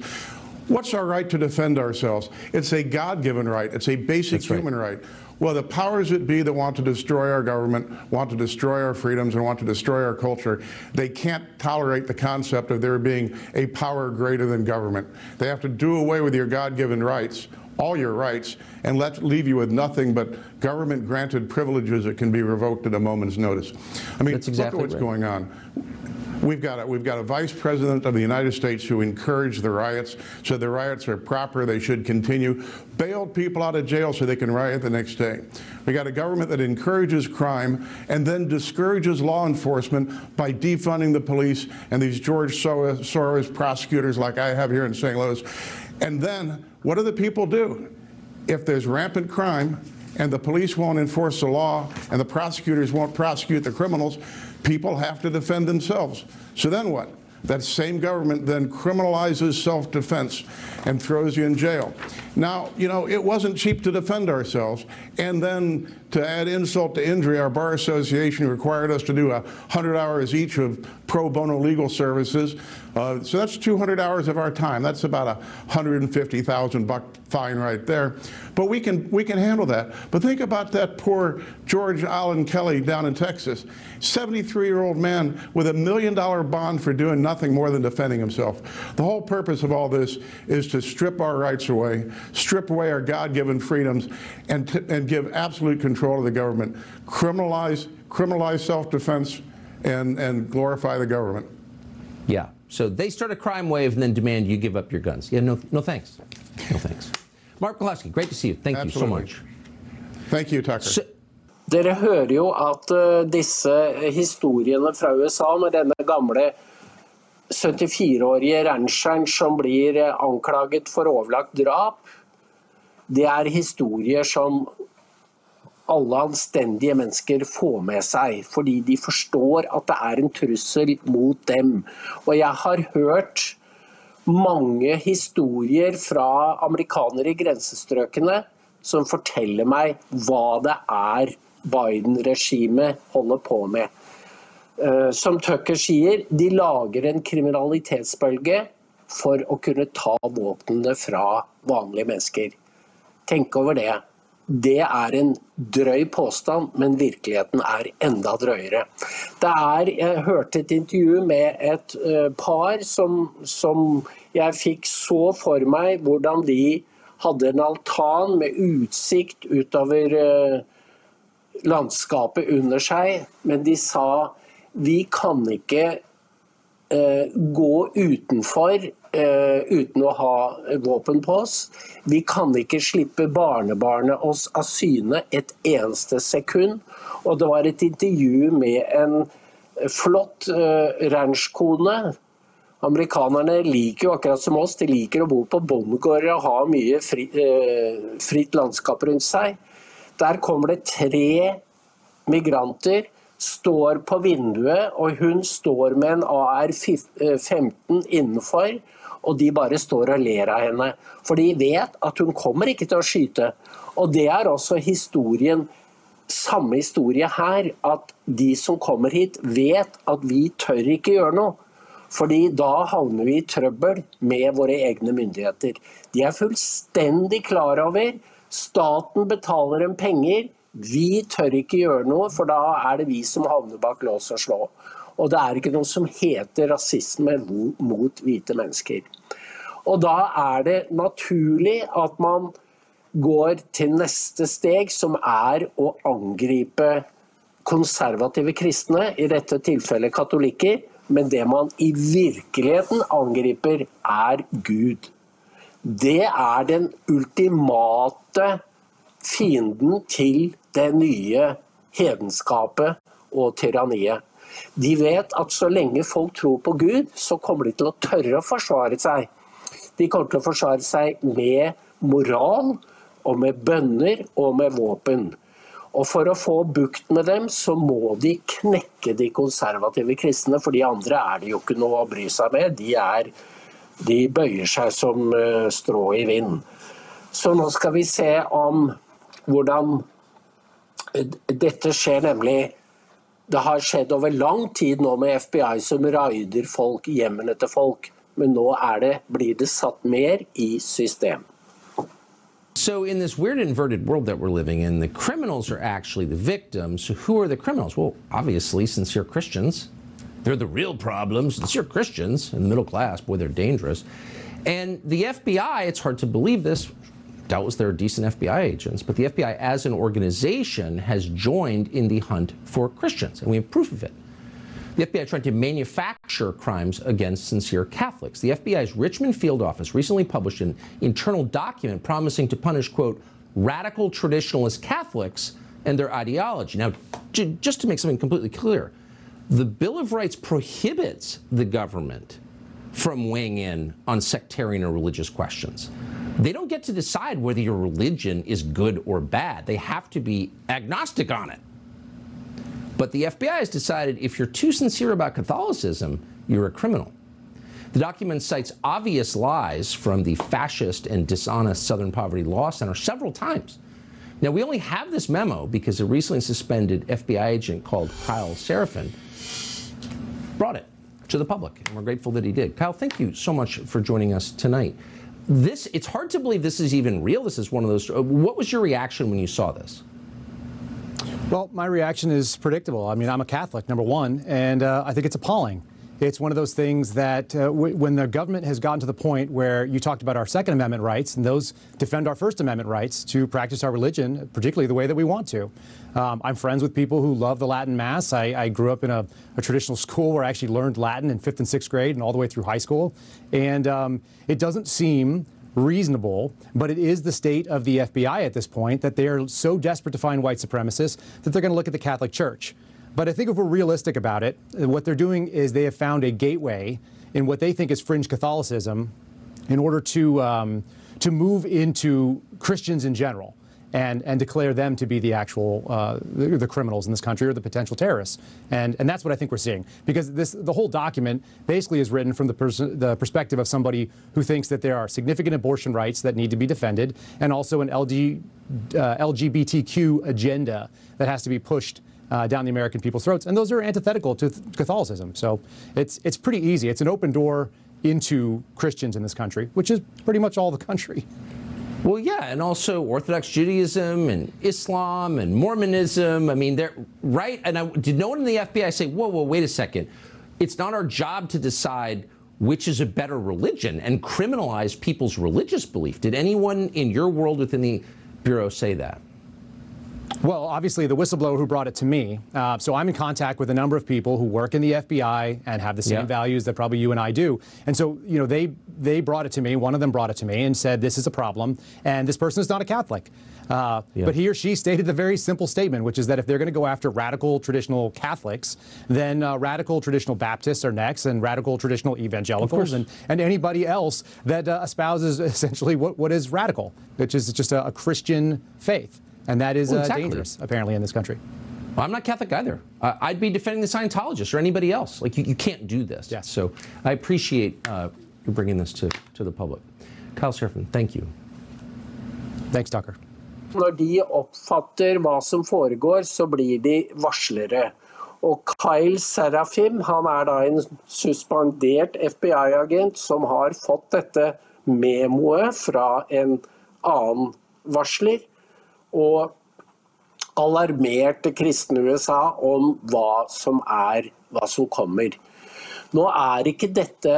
[SPEAKER 11] What's our right to defend ourselves? It's a God given right, it's a basic
[SPEAKER 2] right.
[SPEAKER 11] human right. Well, the powers that be that want to destroy our government, want to destroy our freedoms, and want to destroy our culture, they can't tolerate the concept of there being a power greater than government. They have to do away with your God given rights, all your rights, and let leave you with nothing but government granted privileges that can be revoked at a moment's notice. I mean,
[SPEAKER 2] That's exactly
[SPEAKER 11] look at what's
[SPEAKER 2] right.
[SPEAKER 11] going on. We've got, a, we've got a vice president of the United States who encouraged the riots, said the riots are proper, they should continue, bailed people out of jail so they can riot the next day. We got a government that encourages crime and then discourages law enforcement by defunding the police and these George Soros, Soros prosecutors like I have here in St. Louis. And then what do the people do? If there's rampant crime, and the police won't enforce the law and the prosecutors won't prosecute the criminals, people have to defend themselves. So then what? That same government then criminalizes self defense and throws you in jail. Now, you know, it wasn't cheap to defend ourselves. And then to add insult to injury, our Bar Association required us to do 100 hours each of pro bono legal services. Uh, so that's 200 hours of our time. That's about a 150,000 buck fine right there. But we can we can handle that. But think about that poor George Allen Kelly down in Texas, 73 year old man with a million dollar bond for doing nothing more than defending himself. The whole purpose of all this is to strip our rights away, strip away our God given freedoms, and, and give absolute control to the government. Criminalize criminalize self defense and, and glorify the government.
[SPEAKER 2] Yeah. So they start a crime wave and then demand you give up your guns. Yeah, no, no thanks. No thanks. Mark Pulaski, great to see you. Thank you so much.
[SPEAKER 11] Thank you, Tucker.
[SPEAKER 2] So,
[SPEAKER 1] Dere hører jo at eh, disse historiene fra USA med denne gamle 74-årige rancheren som blir eh, anklaget for overlagt drap, det er historier som alle anstendige mennesker får med seg, fordi de forstår at det er en trussel mot dem. Og jeg har hørt mange historier fra amerikanere i grensestrøkene som forteller meg hva det er Biden-regimet holder på med. Eh, Som Tucker sier, de lager en kriminalitetsbølge for å kunne ta våpnene fra vanlige mennesker. Tenk over det. Det er en drøy påstand, men virkeligheten er enda drøyere. Det er, jeg hørte et intervju med et eh, par som, som jeg fikk så for meg hvordan de hadde en altan med utsikt utover eh, landskapet under seg, men de sa vi kan ikke gå utenfor eh, uten å ha våpen på oss. Vi kan ikke slippe barnebarnet oss av syne et eneste sekund. Og det var et intervju med en flott eh, ranchkone. Amerikanerne liker jo akkurat som oss, de liker å bo på bondegårder og ha mye fri, eh, fritt landskap rundt seg. Der kommer det tre migranter står på vinduet, og hun står med en AR-15 innenfor, og de bare står og ler av henne. For de vet at hun kommer ikke til å skyte. Og det er også historien, samme historie her, at de som kommer hit vet at vi tør ikke gjøre noe. Fordi da havner vi i trøbbel med våre egne myndigheter. De er fullstendig klar over staten betaler dem penger, vi tør ikke gjøre noe, for da er det vi som havner bak lås og slå. Og det er ikke noe som heter rasisme mot hvite mennesker. Og da er det naturlig at man går til neste steg, som er å angripe konservative kristne, i dette tilfellet katolikker. Men det man i virkeligheten angriper, er Gud. Det er den ultimate fienden til det nye hedenskapet og tyranniet. De vet at så lenge folk tror på Gud, så kommer de til å tørre å forsvare seg. De kommer til å forsvare seg med moral, og med bønner og med våpen. Og For å få bukt med dem, så må de knekke de konservative kristne, for de andre er det jo ikke noe å bry seg med. De, er, de bøyer seg som eh, strå i vind. Så nå skal vi se om hvordan dette skjer, nemlig Det har skjedd over lang tid nå med FBI som raider folk, hjemmene til folk. Men nå er det, blir det satt mer i system.
[SPEAKER 2] So, in this weird inverted world that we're living in, the criminals are actually the victims. So who are the criminals? Well, obviously, sincere Christians. They're the real problems. Sincere Christians in the middle class, boy, they're dangerous. And the FBI, it's hard to believe this, doubtless there are decent FBI agents, but the FBI as an organization has joined in the hunt for Christians, and we have proof of it. The FBI tried to manufacture crimes against sincere Catholics. The FBI's Richmond field office recently published an internal document promising to punish, quote, radical traditionalist Catholics and their ideology. Now, j- just to make something completely clear, the Bill of Rights prohibits the government from weighing in on sectarian or religious questions. They don't get to decide whether your religion is good or bad. They have to be agnostic on it. But the FBI has decided if you're too sincere about Catholicism, you're a criminal. The document cites obvious lies from the fascist and dishonest Southern Poverty Law Center several times. Now, we only have this memo because a recently suspended FBI agent called Kyle Seraphin brought it. to the public. And we're grateful that he did. Kyle, thank you so much for joining us tonight. This, it's hard to believe this is even real. This is one of those. uh, What was your reaction when you saw this?
[SPEAKER 12] Well, my reaction is predictable. I mean, I'm a Catholic, number one, and uh, I think it's appalling. It's one of those things that uh, when the government has gotten to the point where you talked about our Second Amendment rights, and those defend our First Amendment rights to practice our religion, particularly the way that we want to. Um, I'm friends with people who love the Latin Mass. I, I grew up in a, a traditional school where I actually learned Latin in fifth and sixth grade and all the way through high school. And um, it doesn't seem reasonable, but it is the state of the FBI at this point that they are so desperate to find white supremacists that they're going to look at the Catholic Church. But I think if we're realistic about it, what they're doing is they have found a gateway in what they think is fringe Catholicism in order to, um, to move into Christians in general. And, and declare them to be the actual uh, the, the criminals in this country or the potential terrorists, and and that's what I think we're seeing because this the whole document basically is written from the pers- the perspective of somebody who thinks that there are significant abortion rights that need to be defended, and also an LG, uh, LGBTQ agenda that has to be pushed uh, down the American people's throats, and those are antithetical to th- Catholicism. So it's it's pretty easy. It's an open door into Christians in this country, which is pretty much all the country.
[SPEAKER 2] Well, yeah, and also Orthodox Judaism and Islam and Mormonism. I mean, they're right. And I, did no one in the FBI say, "Whoa, whoa, wait a second. It's not our job to decide which is a better religion and criminalize people's religious belief." Did anyone in your world within the bureau say that?
[SPEAKER 12] Well, obviously, the whistleblower who brought it to me. Uh, so I'm in contact with a number of people who work in the FBI and have the same
[SPEAKER 2] Yeah.
[SPEAKER 12] values that probably you and I do. And so, you know, they they brought it to me. One of them brought it to me and said, "This is a problem." And this person is not a Catholic. Uh,
[SPEAKER 2] Yeah.
[SPEAKER 12] But he or she stated the very simple statement, which is that if they're going to go after radical traditional Catholics, then uh, radical traditional Baptists are next, and radical traditional evangelicals, and, and anybody else that uh, espouses essentially what, what is radical, which is just a, a Christian faith. And that is
[SPEAKER 2] Well,
[SPEAKER 12] uh, dangerous, apparently, in this country.
[SPEAKER 2] Well, I'm not Catholic either. Uh, I'd be defending the Scientologists or anybody else. Like you, you can't do this.
[SPEAKER 12] Yes.
[SPEAKER 2] So I appreciate uh, you bringing this to, to the public. Kyle Serafin, thank you.
[SPEAKER 12] Thanks, Tucker.
[SPEAKER 1] Når de oppfatter hva som foregår, så blir de varslere. Og Kyle Serafim han er da en suspendert FBI-agent som har fått dette memoet fra en annen varsler, og alarmerte kristne USA om hva som er, hva som kommer. Nå er ikke dette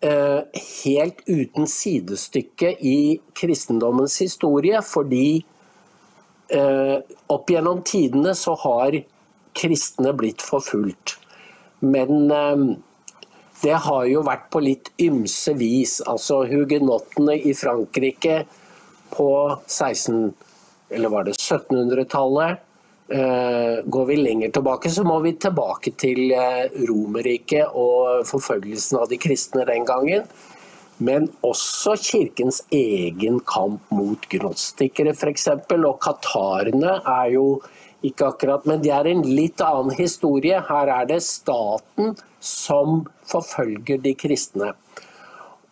[SPEAKER 1] eh, helt uten sidestykke i kristendommens historie, fordi eh, opp gjennom tidene så har kristne blitt forfulgt. Men eh, det har jo vært på litt ymse vis. Altså hugenottene i Frankrike på 16 eller var det 1700-tallet. Eh, går vi lenger tilbake, så må vi tilbake til eh, Romerriket og forfølgelsen av de kristne den gangen. Men også kirkens egen kamp mot gnostikere f.eks. Og katarene er jo ikke akkurat Men det er en litt annen historie. Her er det staten som forfølger de kristne.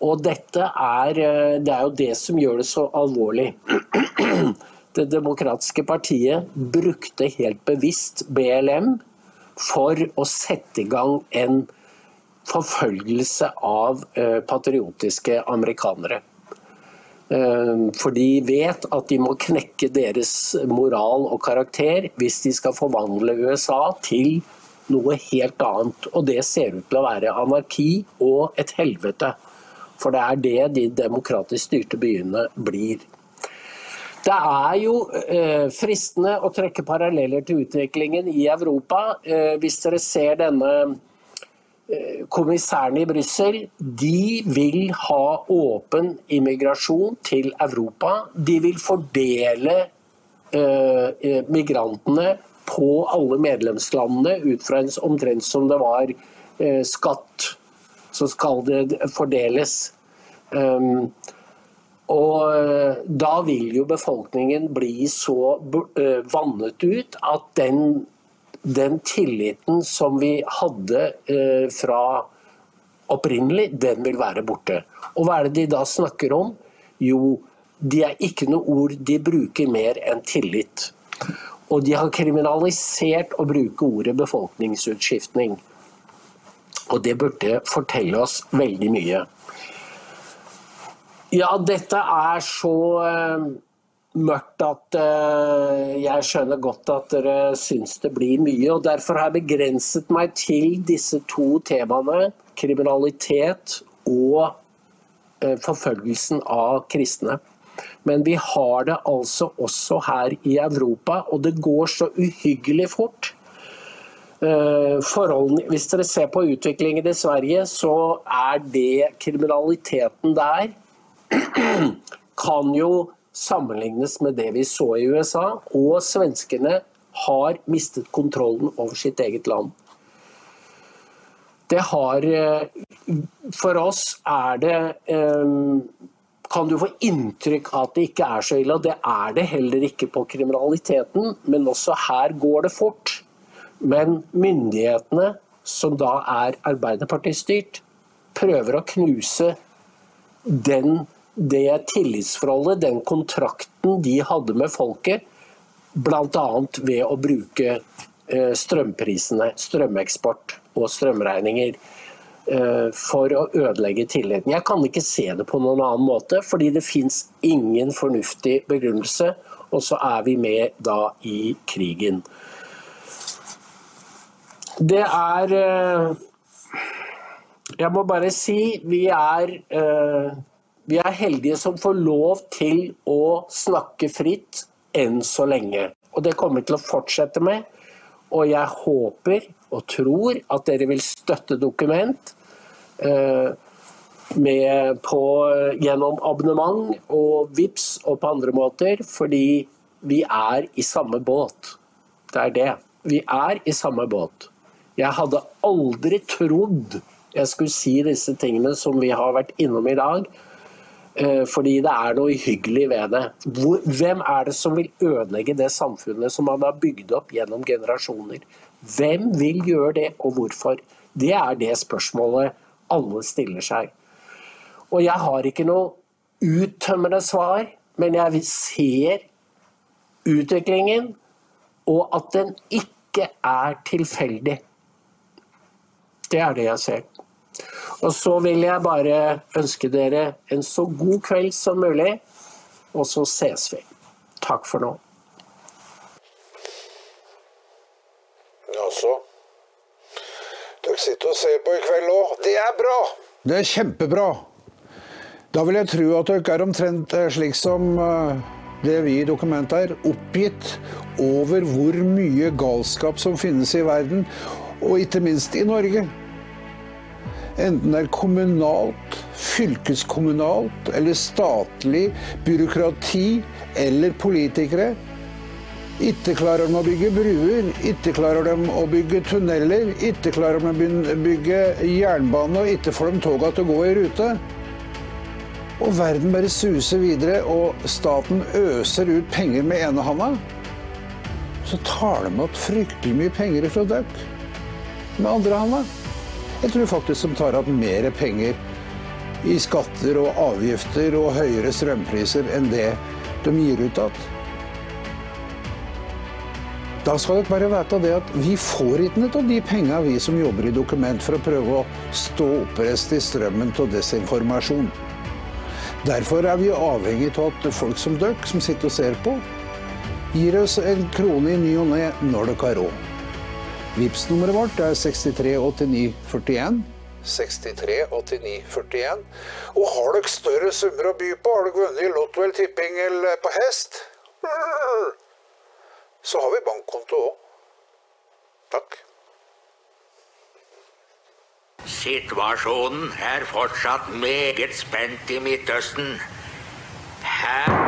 [SPEAKER 1] Og dette er, eh, det er jo det som gjør det så alvorlig. Det demokratiske partiet brukte helt bevisst BLM for å sette i gang en forfølgelse av eh, patriotiske amerikanere. Eh, For de vet at de må knekke deres moral og karakter hvis de skal forvandle USA til noe helt annet. Og det ser ut til å være anarki og et helvete. For det er det de demokratisk styrte byene blir. Det er jo eh, fristende å trekke paralleller til utviklingen i Europa. Eh, hvis dere ser denne eh, kommissæren i Brussel, de vil ha åpen immigrasjon til Europa. De vil fordele migrantene på alle medlemslandene ut fra en omtrent som det var skatt. Så skal det fordeles. Um, og eh, da vil jo befolkningen bli så eh, vannet ut at den, den tilliten som vi hadde eh, fra opprinnelig, den vil være borte. Og hva er det de da snakker om? Jo, det er ikke noe ord de bruker mer enn tillit. Og de har kriminalisert å bruke ordet befolkningsutskiftning. Og det burde fortelle oss veldig mye. Ja, dette er så eh, mørkt at eh, jeg skjønner godt at dere syns det blir mye. og Derfor har jeg begrenset meg til disse to temaene. Kriminalitet og eh, forfølgelsen av kristne. Men vi har det altså også her i Europa, og det går så uhyggelig fort. Forholdene, hvis dere ser på utviklingen i Sverige, så er det kriminaliteten der kan jo sammenlignes med det vi så i USA. Og svenskene har mistet kontrollen over sitt eget land. Det har eh, For oss er det eh, kan du få inntrykk av at det ikke er så ille. og Det er det heller ikke på kriminaliteten, men også her går det fort. Men myndighetene, som da er Arbeiderpartistyrt, prøver å knuse den, det tillitsforholdet, den kontrakten de hadde med folket, bl.a. ved å bruke eh, strømprisene, strømeksport og strømregninger eh, for å ødelegge tilliten. Jeg kan ikke se det på noen annen måte, fordi det fins ingen fornuftig begrunnelse, og så er vi med da i krigen. Det er eh, Jeg må bare si vi er, vi er heldige som får lov til å snakke fritt enn så lenge. Og det kommer vi til å fortsette med. Og jeg håper og tror at dere vil støtte dokument eh, på, gjennom abonnement og VIPS og på andre måter, fordi vi er i samme båt. Det er det. Vi er i samme båt. Jeg hadde aldri trodd jeg skulle si disse tingene som vi har vært innom i dag, fordi det er noe uhyggelig ved det. Hvem er det som vil ødelegge det samfunnet som man har bygd opp gjennom generasjoner? Hvem vil gjøre det, og hvorfor? Det er det spørsmålet alle stiller seg. Og jeg har ikke noe uttømmende svar, men jeg ser utviklingen, og at den ikke er tilfeldig. Det er det jeg ser. Og så vil jeg bare ønske dere en så god kveld som mulig, og så ses vi. Takk for nå.
[SPEAKER 13] Jaså. Dere sitter og ser på i kveld òg. Det er bra!
[SPEAKER 14] Det er kjempebra. Da vil jeg tro at dere er omtrent eh, slik som eh, det vi i Dokumentet er, oppgitt over hvor mye galskap som finnes i verden, og ikke minst i Norge. Enten det er kommunalt, fylkeskommunalt eller statlig byråkrati eller politikere. Ikke klarer de å bygge bruer, ikke klarer de å bygge tunneler, ikke klarer de å bygge jernbane, og ikke får de toga til å gå i rute. Og verden bare suser videre, og staten øser ut penger med ene handa. Så tar de opp fryktelig mye penger fra dere med andre handa. Jeg tror faktisk de tar opp mer penger i skatter og avgifter og høyere strømpriser enn det de gir ut igjen. Da skal dere bare vite det at vi får ikke noe av de pengene vi som jobber i Dokument for å prøve å stå oppreist i strømmen av desinformasjon. Derfor er vi avhengig av at folk som dere, som sitter og ser på, gir oss en krone i ny og ne når dere har råd. Vipps-nummeret vårt er 638941. 638941.
[SPEAKER 13] Og har dere større summer å by på, har dere vunnet i Lotto eller tipping eller på hest, så har vi bankkonto òg. Takk.
[SPEAKER 15] Situasjonen er fortsatt meget spent i Midtøsten. Hæ?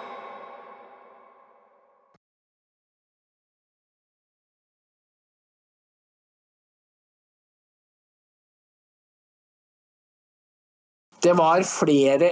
[SPEAKER 1] Det var flere